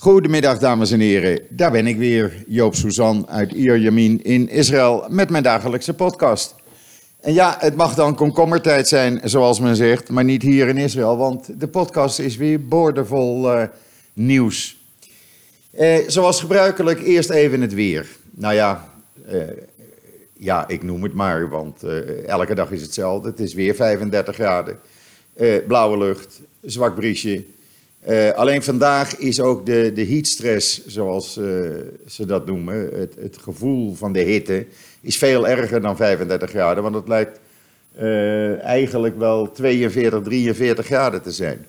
Goedemiddag, dames en heren. Daar ben ik weer, Joop Suzan uit Ierjamin in Israël met mijn dagelijkse podcast. En ja, het mag dan komkommertijd zijn, zoals men zegt, maar niet hier in Israël, want de podcast is weer boordevol uh, nieuws. Eh, zoals gebruikelijk, eerst even het weer. Nou ja, eh, ja, ik noem het maar, want eh, elke dag is hetzelfde. Het is weer 35 graden, eh, blauwe lucht, zwak briesje. Uh, alleen vandaag is ook de, de heatstress, zoals uh, ze dat noemen, het, het, gevoel van de hitte, is veel erger dan 35 graden. Want het lijkt uh, eigenlijk wel 42, 43 graden te zijn.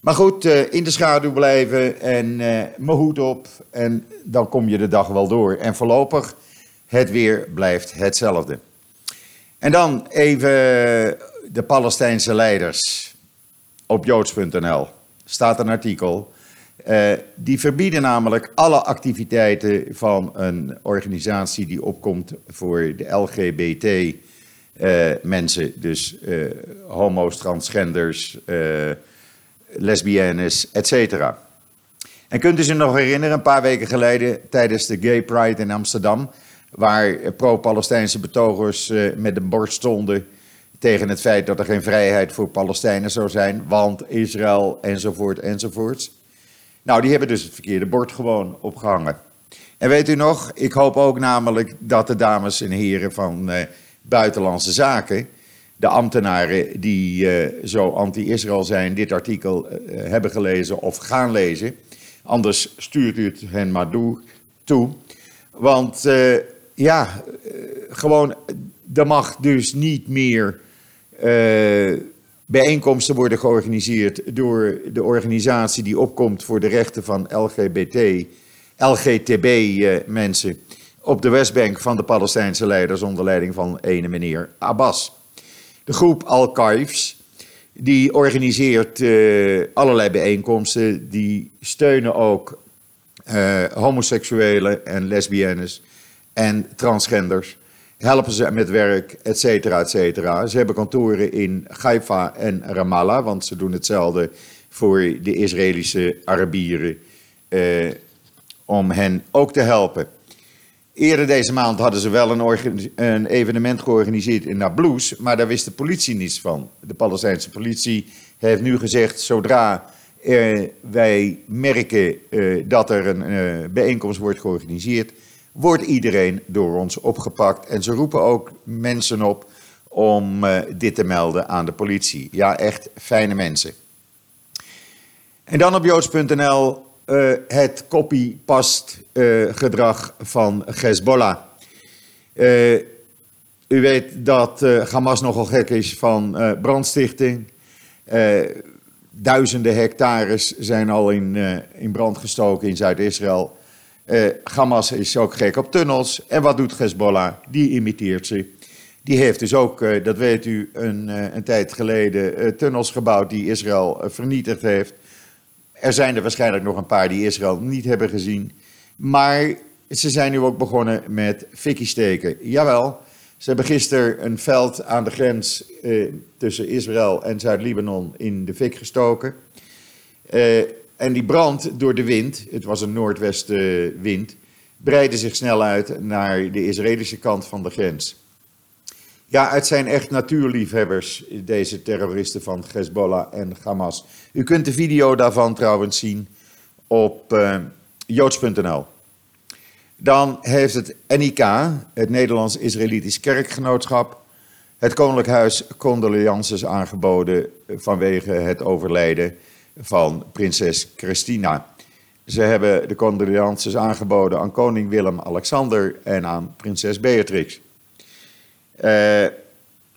Maar goed, in de schaduw blijven en mijn hoed op en dan kom je de dag wel door. En voorlopig, het weer blijft hetzelfde. En dan even de Palestijnse leiders op joods.nl staat een artikel. Uh, die verbieden namelijk alle activiteiten van een organisatie die opkomt voor de LGBT uh, mensen. Dus uh, homo's, transgenders, lesbiennes, etc. En kunt u zich nog herinneren, een paar weken geleden tijdens de Gay Pride in Amsterdam, waar pro-Palestijnse betogers met een borst stonden tegen het feit dat er geen vrijheid voor Palestijnen zou zijn, want Israël enzovoort enzovoorts. Nou, die hebben dus het verkeerde bord gewoon opgehangen. En weet u nog, ik hoop ook namelijk dat de dames en heren van uh, Buitenlandse Zaken, de ambtenaren die uh, zo anti-Israël zijn, dit artikel uh, hebben gelezen of gaan lezen. Anders stuurt u het hen maar toe. Want ja, gewoon, er mag dus niet meer bijeenkomsten worden georganiseerd door de organisatie die opkomt voor de rechten van LGBT, LGTB-mensen eh, op de Westbank van de Palestijnse leiders onder leiding van ene meneer Abbas. De groep Al-Qaifs, die organiseert uh, allerlei bijeenkomsten, die steunen ook homoseksuelen en lesbiennes en transgenders helpen ze met werk, et cetera, et cetera. Ze hebben kantoren in Haifa en Ramallah, want ze doen hetzelfde voor de Israëlische Arabieren, eh, om hen ook te helpen. Eerder deze maand hadden ze wel een, een, evenement georganiseerd in Nablus, maar daar wist de politie niets van. De Palestijnse politie heeft nu gezegd, zodra eh, wij merken eh, dat er een eh, bijeenkomst wordt georganiseerd, wordt iedereen door ons opgepakt. En ze roepen ook mensen op om uh, dit te melden aan de politie. Ja, echt fijne mensen. En dan op joods.nl uh, het copy-past uh, gedrag van Hezbollah. u weet dat Hamas nogal gek is van brandstichting. duizenden hectares zijn al in, in brand gestoken in Zuid-Israël. Uh, Hamas is ook gek op tunnels. En wat doet Hezbollah? Die imiteert ze. Die heeft dus ook, uh, dat weet u, een, uh, een tijd geleden tunnels gebouwd die Israël vernietigd heeft. Er zijn er waarschijnlijk nog een paar die Israël niet hebben gezien. Maar ze zijn nu ook begonnen met fikkie steken. Jawel, ze hebben gisteren een veld aan de grens tussen Israël en Zuid-Libanon in de fik gestoken. En die brand door de wind, het was een noordwestenwind, breidde zich snel uit naar de Israëlische kant van de grens. Ja, het zijn echt natuurliefhebbers, deze terroristen van Hezbollah en Hamas. U kunt de video daarvan trouwens zien op uh, joods.nl. Dan heeft het NIK, het Nederlands-Israëlitisch Kerkgenootschap, het Koninklijk Huis condolences aangeboden vanwege het overlijden van prinses Christina. Ze hebben de condolences aangeboden aan koning Willem-Alexander en aan prinses Beatrix. Uh,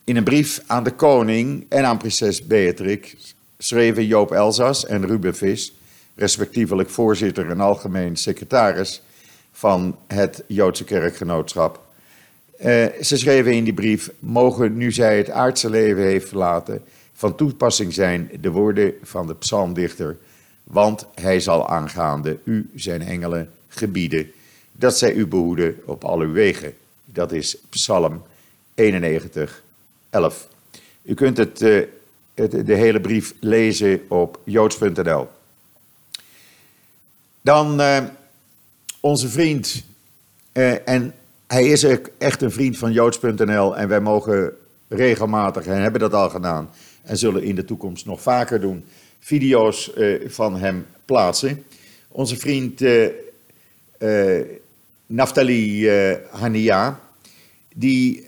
in een brief aan de koning en aan prinses Beatrix schreven Joop Elzas en Ruben Vis, respectievelijk voorzitter en algemeen secretaris van het Joodse kerkgenootschap. Uh, ze schreven in die brief: Mogen nu zij het aardse leven heeft verlaten, van toepassing zijn de woorden van de psalmdichter, want hij zal aangaande u zijn engelen gebieden, dat zij u behoeden op al uw wegen. Dat is Psalm 91, 11. U kunt het, uh, het, de hele brief lezen op joods.nl. Dan uh, onze vriend, uh, en hij is echt een vriend van joods.nl en wij mogen regelmatig, en hebben dat al gedaan, en zullen in de toekomst nog vaker doen, video's uh, van hem plaatsen. Onze vriend Naftali Hania, die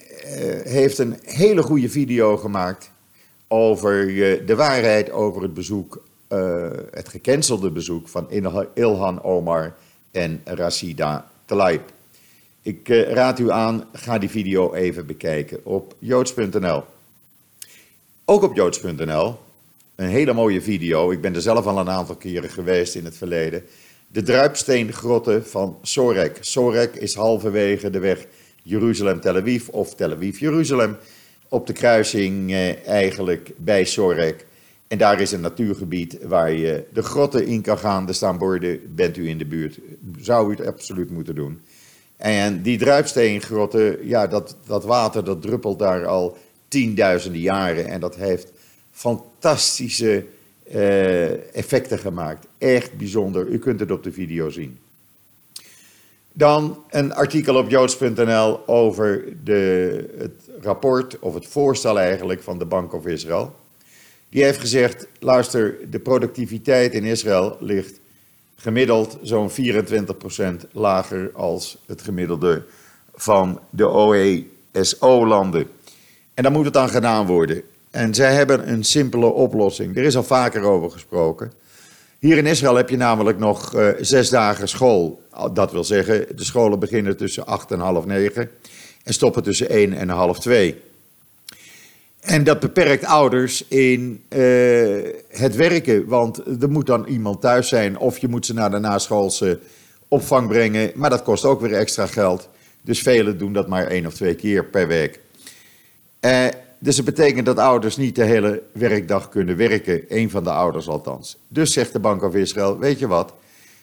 heeft een hele goede video gemaakt over de waarheid over het bezoek, het gecancelde bezoek van Ilhan Omar en Rashida Tlaib. Ik raad u aan, ga die video even bekijken op joods.nl. Ook op joods.nl, een hele mooie video. Ik ben er zelf al een aantal keren geweest in het verleden. De druipsteengrotten van Sorek. Sorek is halverwege de weg Jeruzalem-Tel Aviv of Tel Aviv-Jeruzalem. Op de kruising eh, eigenlijk bij Sorek. En daar is een natuurgebied waar je de grotten in kan gaan. Er staan borden, bent u in de buurt. Zou u het absoluut moeten doen. En die druipsteengrotten, ja, dat, dat water dat druppelt daar al tienduizenden jaren. En dat heeft fantastische uh, effecten gemaakt. Echt bijzonder. U kunt het op de video zien. Dan een artikel op joods.nl over de, het rapport, of het voorstel eigenlijk, van de Bank of Israël. Die heeft gezegd, luister, de productiviteit in Israël ligt gemiddeld zo'n 24% lager als het gemiddelde van de OESO-landen. En dan moet het dan gedaan worden. En zij hebben een simpele oplossing. Er is al vaker over gesproken. Hier in Israël heb je namelijk nog uh, zes dagen school. Dat wil zeggen, de scholen beginnen tussen acht en half negen en stoppen tussen één en half twee. En dat beperkt ouders in uh, het werken, want er moet dan iemand thuis zijn of je moet ze naar de naschoolse opvang brengen, maar dat kost ook weer extra geld. Dus velen doen dat maar één of twee keer per week. Uh, dus het betekent dat ouders niet de hele werkdag kunnen werken, een van de ouders althans. Dus zegt de Bank of Israël, weet je wat,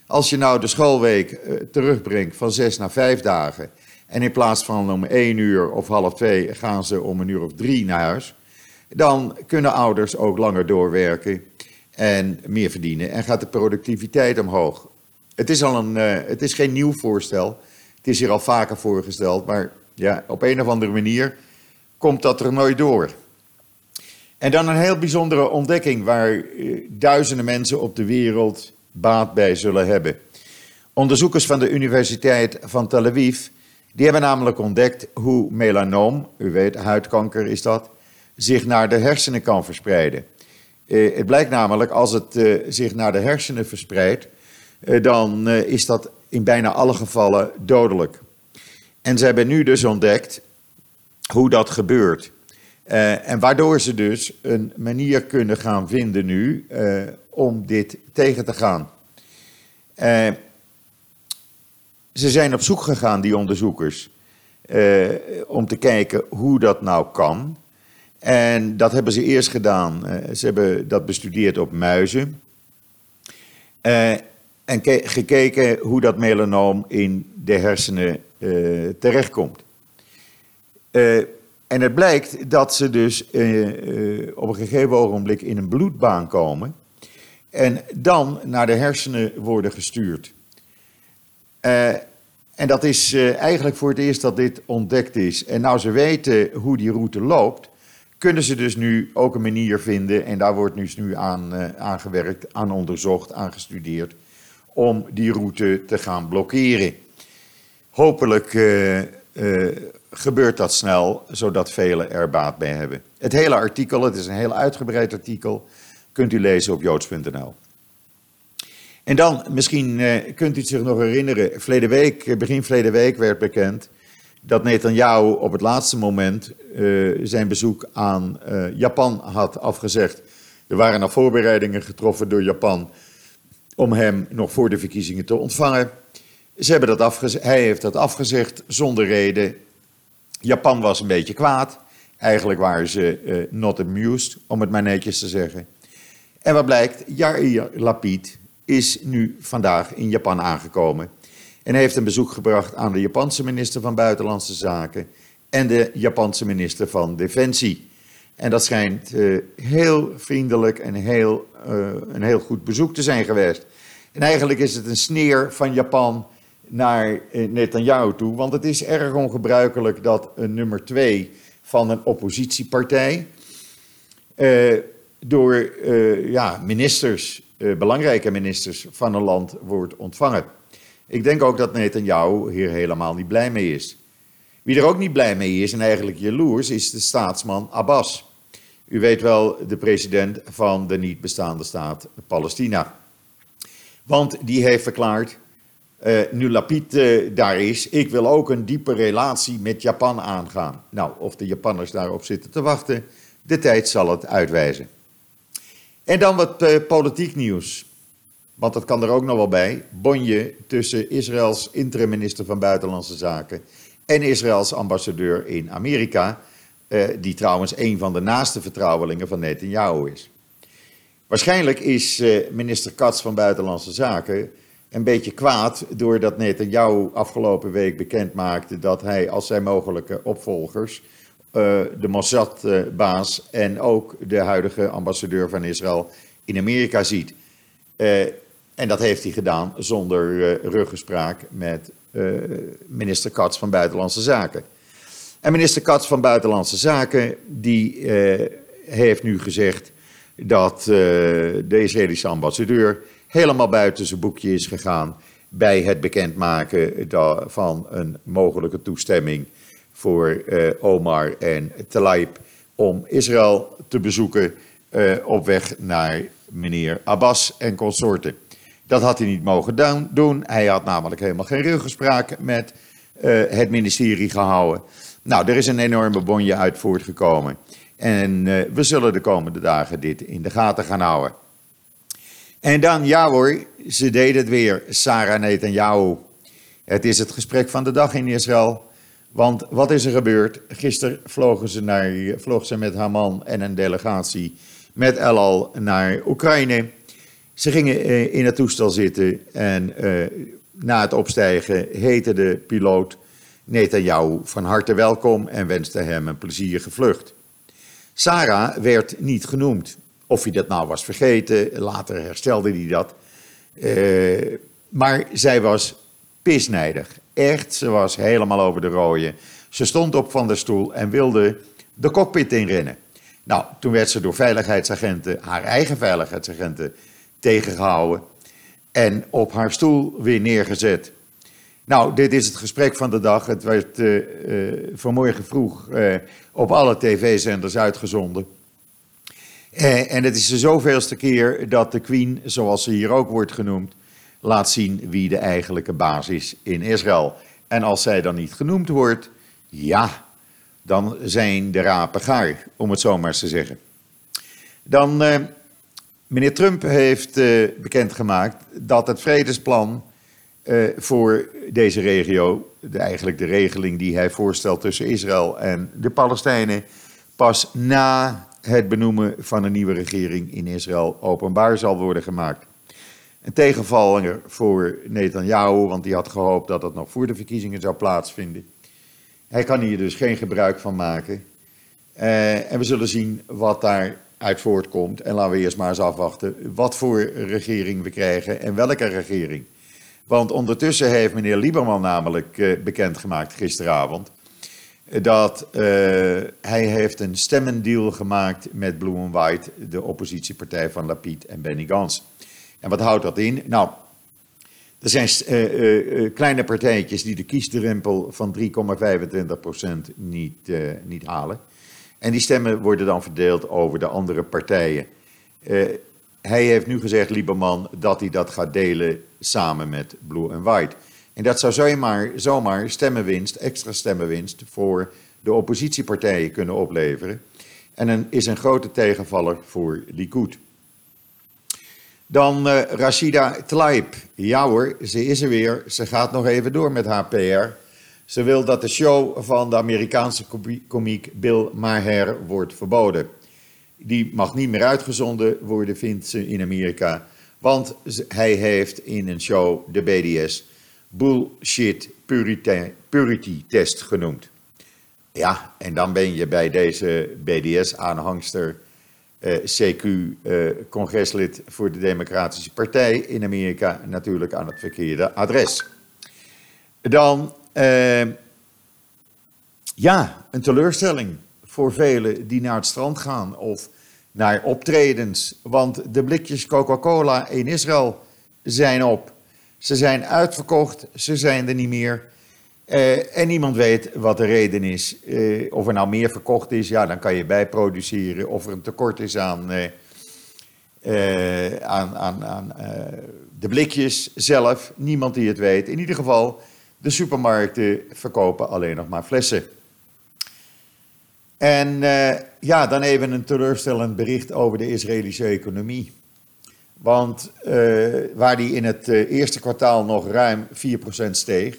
als je nou de schoolweek uh, terugbrengt van zes naar vijf dagen en in plaats van om één uur of half twee gaan ze om een uur of drie naar huis. Dan kunnen ouders ook langer doorwerken en meer verdienen. En gaat de productiviteit omhoog. Het is, al een, uh, het is geen nieuw voorstel. Het is hier al vaker voorgesteld. Maar ja, op een of andere manier komt dat er nooit door. En dan een heel bijzondere ontdekking waar uh, duizenden mensen op de wereld baat bij zullen hebben. Onderzoekers van de Universiteit van Tel Aviv die hebben namelijk ontdekt hoe melanoom, u weet, huidkanker is dat, zich naar de hersenen kan verspreiden. Uh, het blijkt namelijk, als het uh, zich naar de hersenen verspreidt, dan is dat in bijna alle gevallen dodelijk. En ze hebben nu dus ontdekt hoe dat gebeurt. en waardoor ze dus een manier kunnen gaan vinden nu om dit tegen te gaan. Ze zijn op zoek gegaan, die onderzoekers, uh, om te kijken hoe dat nou kan. En dat hebben ze eerst gedaan. Uh, ze hebben dat bestudeerd op muizen. Uh, en gekeken hoe dat melanoom in de hersenen terechtkomt. En het blijkt dat ze dus op een gegeven ogenblik in een bloedbaan komen. En dan naar de hersenen worden gestuurd. En dat is eigenlijk voor het eerst dat dit ontdekt is. En nou ze weten hoe die route loopt, kunnen ze dus nu ook een manier vinden, en daar wordt dus nu aan uh, aangewerkt, aan onderzocht, aan gestudeerd, om die route te gaan blokkeren. Hopelijk gebeurt dat snel, zodat velen er baat bij hebben. Het hele artikel, het is een heel uitgebreid artikel, kunt u lezen op joods.nl. En dan, misschien uh, kunt u het zich nog herinneren, verleden week, eh, begin verleden week werd bekend dat Netanyahu op het laatste moment zijn bezoek aan Japan had afgezegd. Er waren al voorbereidingen getroffen door Japan om hem nog voor de verkiezingen te ontvangen. Ze hebben dat hij heeft dat afgezegd zonder reden. Japan was een beetje kwaad. Eigenlijk waren ze uh, not amused, om het maar netjes te zeggen. En wat blijkt? Yair Lapid, is nu vandaag in Japan aangekomen. En heeft een bezoek gebracht aan de Japanse minister van Buitenlandse Zaken en de Japanse minister van Defensie. En dat schijnt uh, heel vriendelijk en heel, uh, een heel goed bezoek te zijn geweest. En eigenlijk is het een sneer van Japan naar eh, Netanyahu toe, want het is erg ongebruikelijk dat een nummer twee van een oppositiepartij eh, door eh, ja, ministers, belangrijke ministers van een land wordt ontvangen. Ik denk ook dat Netanyahu hier helemaal niet blij mee is. Wie er ook niet blij mee is en eigenlijk jaloers, is de staatsman Abbas. U weet wel, de president van de niet bestaande staat Palestina. Want die heeft verklaard, uh, nu Lapid uh, daar is, ik wil ook een diepe relatie met Japan aangaan. Nou, of de Japanners daarop zitten te wachten, de tijd zal het uitwijzen. En dan wat uh, politiek nieuws. Want dat kan er ook nog wel bij. Bonje tussen Israëls interim-minister van Buitenlandse Zaken en Israëls ambassadeur in Amerika, eh, die trouwens een van de naaste vertrouwelingen van Netanyahu is. Waarschijnlijk is eh, minister Katz van Buitenlandse Zaken een beetje kwaad doordat Netanyahu afgelopen week bekend maakte dat hij als zijn mogelijke opvolgers uh, de Mossad-baas en ook de huidige ambassadeur van Israël in Amerika ziet. Uh, en dat heeft hij gedaan zonder uh, ruggespraak met minister Katz van Buitenlandse Zaken. En minister Katz van Buitenlandse Zaken die heeft nu gezegd dat de Israëlische ambassadeur helemaal buiten zijn boekje is gegaan bij het bekendmaken van een mogelijke toestemming voor uh, Omar en Tlaib om Israël te bezoeken uh, op weg naar meneer Abbas en consorten. Dat had hij niet mogen doen. Hij had namelijk helemaal geen ruggespraak met uh, het ministerie gehouden. Nou, er is een enorme bonje uit voortgekomen. En we zullen de komende dagen dit in de gaten gaan houden. En dan, ja hoor, ze deden het weer, Sarah Netanyahu. Het is het gesprek van de dag in Israël. Want wat is er gebeurd? Gisteren vlogen ze, naar, vloog ze met haar man en een delegatie met El naar Oekraïne. Ze gingen eh, in het toestel zitten en uh, na het opstijgen heette de piloot Netanyahu van harte welkom en wenste hem een plezierige vlucht. Sarah werd niet genoemd. Of hij dat nou was vergeten, later herstelde hij dat. Uh, maar zij was pisnijdig. Echt, ze was helemaal over de rode. Ze stond op van de stoel en wilde de cockpit inrennen. Nou, toen werd ze door veiligheidsagenten, haar eigen veiligheidsagenten, tegengehouden. En op haar stoel weer neergezet. Nou, dit is het gesprek van de dag. Het werd uh, uh, vanmorgen vroeg op alle tv-zenders uitgezonden. En het is de zoveelste keer dat de Queen, zoals ze hier ook wordt genoemd, laat zien wie de eigenlijke baas is in Israël. En als zij dan niet genoemd wordt, ja, dan zijn de rapen gaar, om het zo maar eens te zeggen. Dan, uh, meneer Trump heeft uh, bekendgemaakt dat het vredesplan voor deze regio, de, eigenlijk de regeling die hij voorstelt tussen Israël en de Palestijnen, pas na het benoemen van een nieuwe regering in Israël openbaar zal worden gemaakt. Een tegenvaller voor Netanyahu, want die had gehoopt dat het nog voor de verkiezingen zou plaatsvinden. Hij kan hier dus geen gebruik van maken. Uh, en we zullen zien wat daaruit voortkomt. En laten we eerst maar eens afwachten wat voor regering we krijgen en welke regering. Want ondertussen heeft meneer Lieberman namelijk uh, bekendgemaakt gisteravond dat uh, hij heeft een stemmendeal gemaakt met Blue and White, de oppositiepartij van Lapid en Benny Gantz. En wat houdt dat in? Nou, er zijn uh, uh, kleine partijtjes die de kiesdrempel van 3,25% niet, niet halen. En die stemmen worden dan verdeeld over de andere partijen. hij heeft nu gezegd, Lieberman, dat hij dat gaat delen samen met Blue and White. En dat zou zomaar, zomaar stemmenwinst, extra stemmenwinst voor de oppositiepartijen kunnen opleveren. En is een grote tegenvaller voor Likud. Dan uh, Rashida Tlaib. Ja ze is er weer. Ze gaat nog even door met haar PR. Ze wil dat de show van de Amerikaanse komiek Bill Maher wordt verboden. Die mag niet meer uitgezonden worden, vindt ze in Amerika. Want hij heeft in een show de BDS Bullshit Purity, purity Test genoemd. Ja, en dan ben je bij deze BDS-aanhangster CQ-congreslid voor de Democratische Partij in Amerika natuurlijk aan het verkeerde adres. Dan, ja, een teleurstelling voor velen die naar het strand gaan of naar optredens. Want de blikjes Coca-Cola in Israël zijn op. Ze zijn uitverkocht, ze zijn er niet meer. Uh, en niemand weet wat de reden is. Uh, of er nou meer verkocht is, ja, dan kan je bijproduceren. Of er een tekort is aan, uh, aan, aan, aan de blikjes zelf. Niemand die het weet. In ieder geval, de supermarkten verkopen alleen nog maar flessen. En ja, dan even een teleurstellend bericht over de Israëlische economie. Want waar die in het eerste kwartaal nog ruim 4% steeg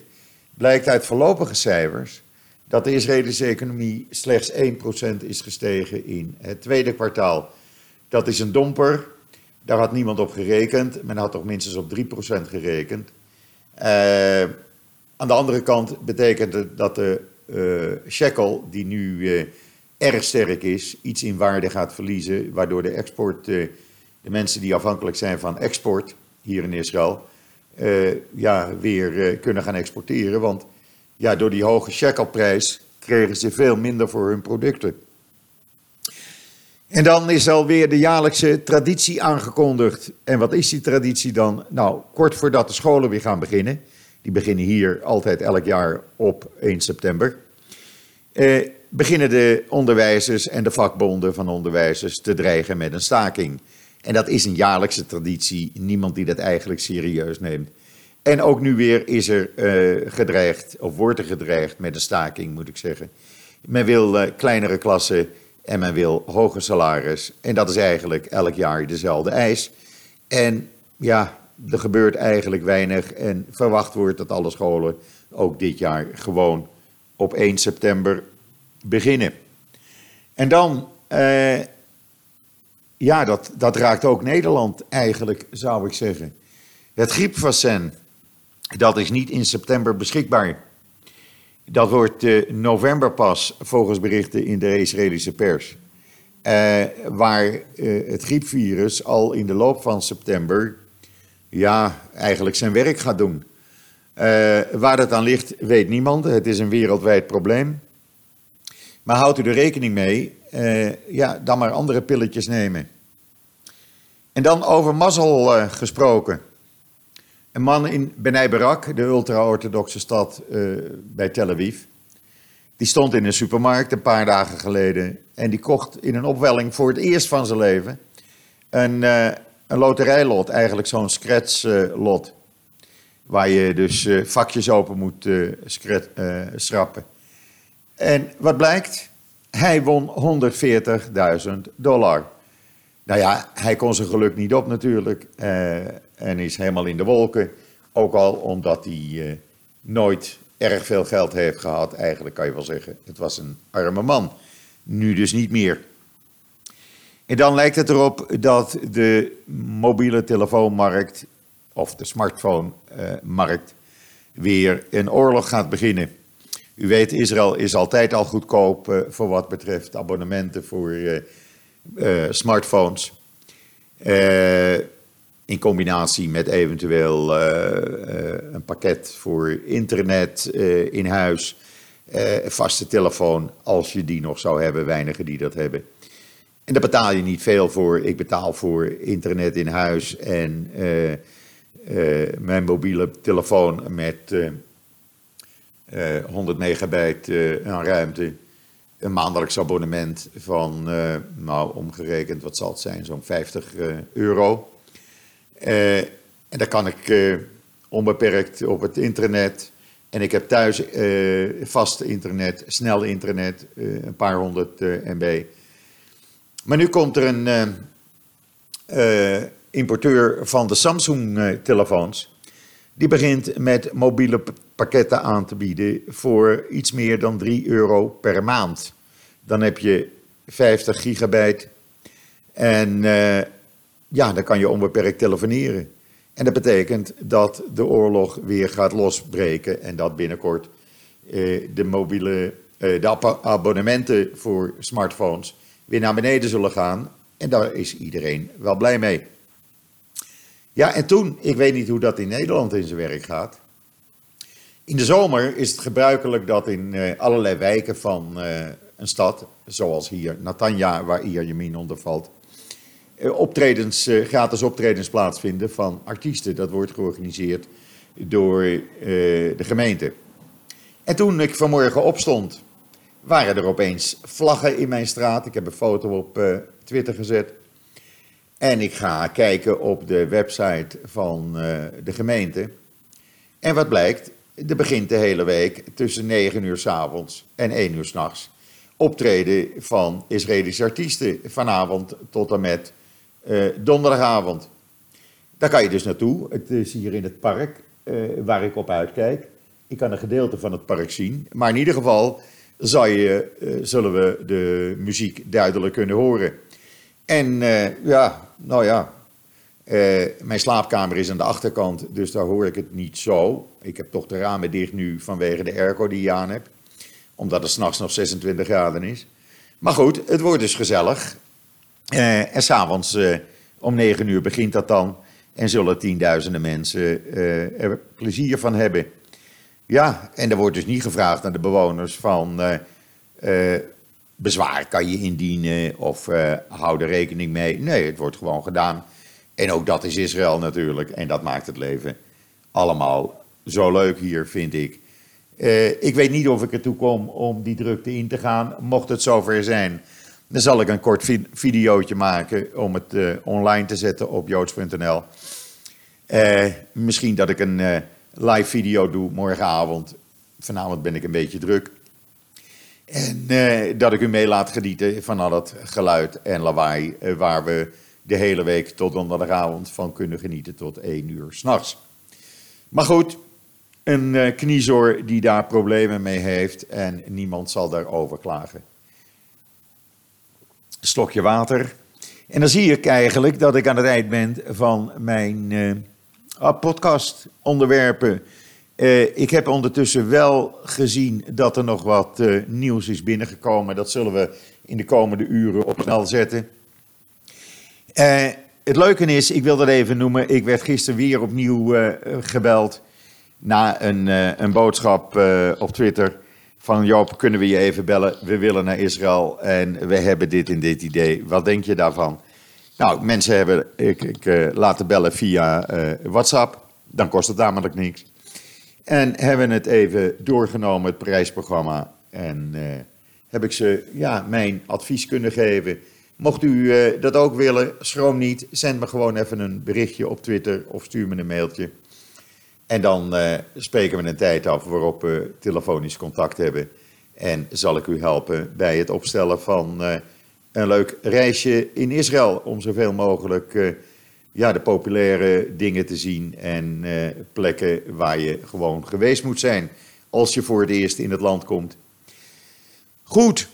blijkt uit voorlopige cijfers dat de Israëlische economie slechts 1% is gestegen in het tweede kwartaal. Dat is een domper. Daar had niemand op gerekend. Men had toch minstens op 3% gerekend. Uh, aan de andere kant betekent het dat de shekel, die nu erg sterk is, iets in waarde gaat verliezen. Waardoor de export, de mensen die afhankelijk zijn van export hier in Israël, uh, ja, weer uh, kunnen gaan exporteren. Want ja, door die hoge shekelprijs kregen ze veel minder voor hun producten. En dan is alweer de jaarlijkse traditie aangekondigd. En wat is die traditie dan? Nou, kort voordat de scholen weer gaan beginnen. Die beginnen hier altijd elk jaar op 1 september. Eh, beginnen de onderwijzers en de vakbonden van onderwijzers te dreigen met een staking. En dat is een jaarlijkse traditie. Niemand die dat eigenlijk serieus neemt. En ook nu weer is er uh, gedreigd, of wordt er gedreigd met een staking, moet ik zeggen. Men wil uh, kleinere klassen en men wil hoger salaris. En dat is eigenlijk elk jaar dezelfde eis. En ja, er gebeurt eigenlijk weinig. En verwacht wordt dat alle scholen ook dit jaar gewoon op 1 september beginnen. En dan uh, ja, dat, dat raakt ook Nederland eigenlijk, zou ik zeggen. Het griepvaccin, dat is niet in september beschikbaar. Dat wordt uh, november pas, volgens berichten in de Israëlische pers. Uh, waar uh, het griepvirus al in de loop van september, ja, eigenlijk zijn werk gaat doen. waar dat aan ligt, weet niemand. Het is een wereldwijd probleem. Maar houdt u er rekening mee, ja, dan maar andere pilletjes nemen. En dan over mazzel uh, gesproken. Een man in Benai Barak, de ultra-orthodoxe stad uh, bij Tel Aviv. Die stond in een supermarkt een paar dagen geleden. En die kocht in een opwelling voor het eerst van zijn leven een, een loterijlot. Eigenlijk zo'n scratch-lot. waar je dus vakjes open moet schrappen. En wat blijkt? Hij won 140.000 dollar. Nou ja, hij kon zijn geluk niet op natuurlijk. Uh, en is helemaal in de wolken. Ook al omdat hij uh, nooit erg veel geld heeft gehad. Eigenlijk kan je wel zeggen, het was een arme man. Nu dus niet meer. En dan lijkt het erop dat de mobiele telefoonmarkt, of de smartphone-markt, weer een oorlog gaat beginnen. U weet, Israël is altijd al goedkoop uh, voor wat betreft abonnementen voor uh, smartphones. Uh, in combinatie met eventueel een pakket voor internet in huis. vaste telefoon, als je die nog zou hebben, weinigen die dat hebben. En daar betaal je niet veel voor. Ik betaal voor internet in huis en mijn mobiele telefoon met 100 megabyte aan ruimte een maandelijks abonnement van, uh, nou omgerekend, wat zal het zijn, zo'n 50 uh, eh, euro. En dan kan ik onbeperkt op het internet. En ik heb thuis vast internet, snel internet, een paar honderd MB. Maar nu komt er een importeur van de Samsung-telefoons. Die begint met mobiele pakketten aan te bieden voor iets meer dan 3 euro per maand. Dan heb je 50 gigabyte en uh, ja, dan kan je onbeperkt telefoneren. En dat betekent dat de oorlog weer gaat losbreken en dat binnenkort uh, de mobiele uh, de abonnementen voor smartphones weer naar beneden zullen gaan. En daar is iedereen wel blij mee. Ja, en toen, ik weet niet hoe dat in Nederland in zijn werk gaat. In de zomer is het gebruikelijk dat in uh, allerlei wijken van uh, een stad, zoals hier Natanja, waar Ierjemien onder valt, uh, optredens, gratis optredens plaatsvinden van artiesten. Dat wordt georganiseerd door de gemeente. En toen ik vanmorgen opstond, waren er opeens vlaggen in mijn straat. Ik heb een foto op Twitter gezet. En ik ga kijken op de website van de gemeente. En wat blijkt? Er begint de hele week tussen 9 uur s avonds en 1 uur s'nachts optreden van Israëlische artiesten. Vanavond tot en met uh, donderdagavond. Daar kan je dus naartoe. Het is hier in het park uh, waar ik op uitkijk. Ik kan een gedeelte van het park zien. Maar in ieder geval zal je, uh, zullen we de muziek duidelijk kunnen horen. En ja, nou ja, uh, mijn slaapkamer is aan de achterkant, dus daar hoor ik het niet zo. Ik heb toch de ramen dicht nu vanwege de airco die je aan hebt. Omdat het s'nachts nog 26 graden is. Maar goed, het wordt dus gezellig. Uh, en s'avonds uh, om 9 uur begint dat dan. En zullen tienduizenden mensen er plezier van hebben. Ja, en er wordt dus niet gevraagd aan de bewoners van... bezwaar kan je indienen of hou er rekening mee. Nee, het wordt gewoon gedaan en ook dat is Israël natuurlijk. En dat maakt het leven allemaal zo leuk hier, vind ik. Uh, ik weet niet of ik ertoe kom om die drukte in te gaan. Mocht het zover zijn, dan zal ik een kort vi videootje maken om het uh, online te zetten op joods.nl. Eh, misschien dat ik een live video doe morgenavond. Vanavond ben ik een beetje druk. En dat ik u mee laat genieten van al dat geluid en lawaai waar we de hele week tot donderdagavond van kunnen genieten tot één uur s'nachts. Maar goed, een uh, kniezoor die daar problemen mee heeft en niemand zal daarover klagen. Slokje water. En dan zie ik eigenlijk dat ik aan het eind ben van mijn uh, podcast onderwerpen. Uh, ik heb ondertussen wel gezien dat er nog wat nieuws is binnengekomen. Dat zullen we in de komende uren op snel zetten. Uh, het leuke is, ik wil dat even noemen, ik werd gisteren weer opnieuw uh, gebeld na een, uh, een boodschap op Twitter van Joop, kunnen we je even bellen? We willen naar Israël en we hebben dit en dit idee. Wat denk je daarvan? Nou, mensen hebben ik, ik laten bellen via WhatsApp, dan kost het namelijk niks. En hebben het even doorgenomen, het prijsprogramma. En heb ik ze ja, mijn advies kunnen geven Mocht u uh, dat ook willen, schroom niet. Zend me gewoon even een berichtje op Twitter of stuur me een mailtje. En dan uh, spreken we een tijd af waarop we telefonisch contact hebben. En zal ik u helpen bij het opstellen van uh, een leuk reisje in Israël. Om zoveel mogelijk ja, de populaire dingen te zien en plekken waar je gewoon geweest moet zijn. Als je voor het eerst in het land komt. Goed,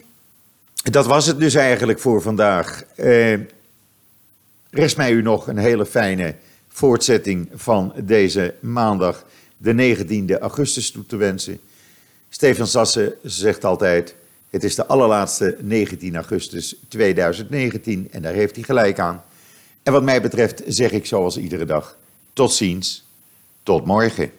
dat was het dus eigenlijk voor vandaag. Eh, rest mij u nog een hele fijne voortzetting van deze maandag, de 19e augustus, toe te wensen. Stefan Sassen zegt altijd: het is de allerlaatste 19 augustus 2019 en daar heeft hij gelijk aan. En wat mij betreft zeg ik zoals iedere dag: tot ziens, tot morgen.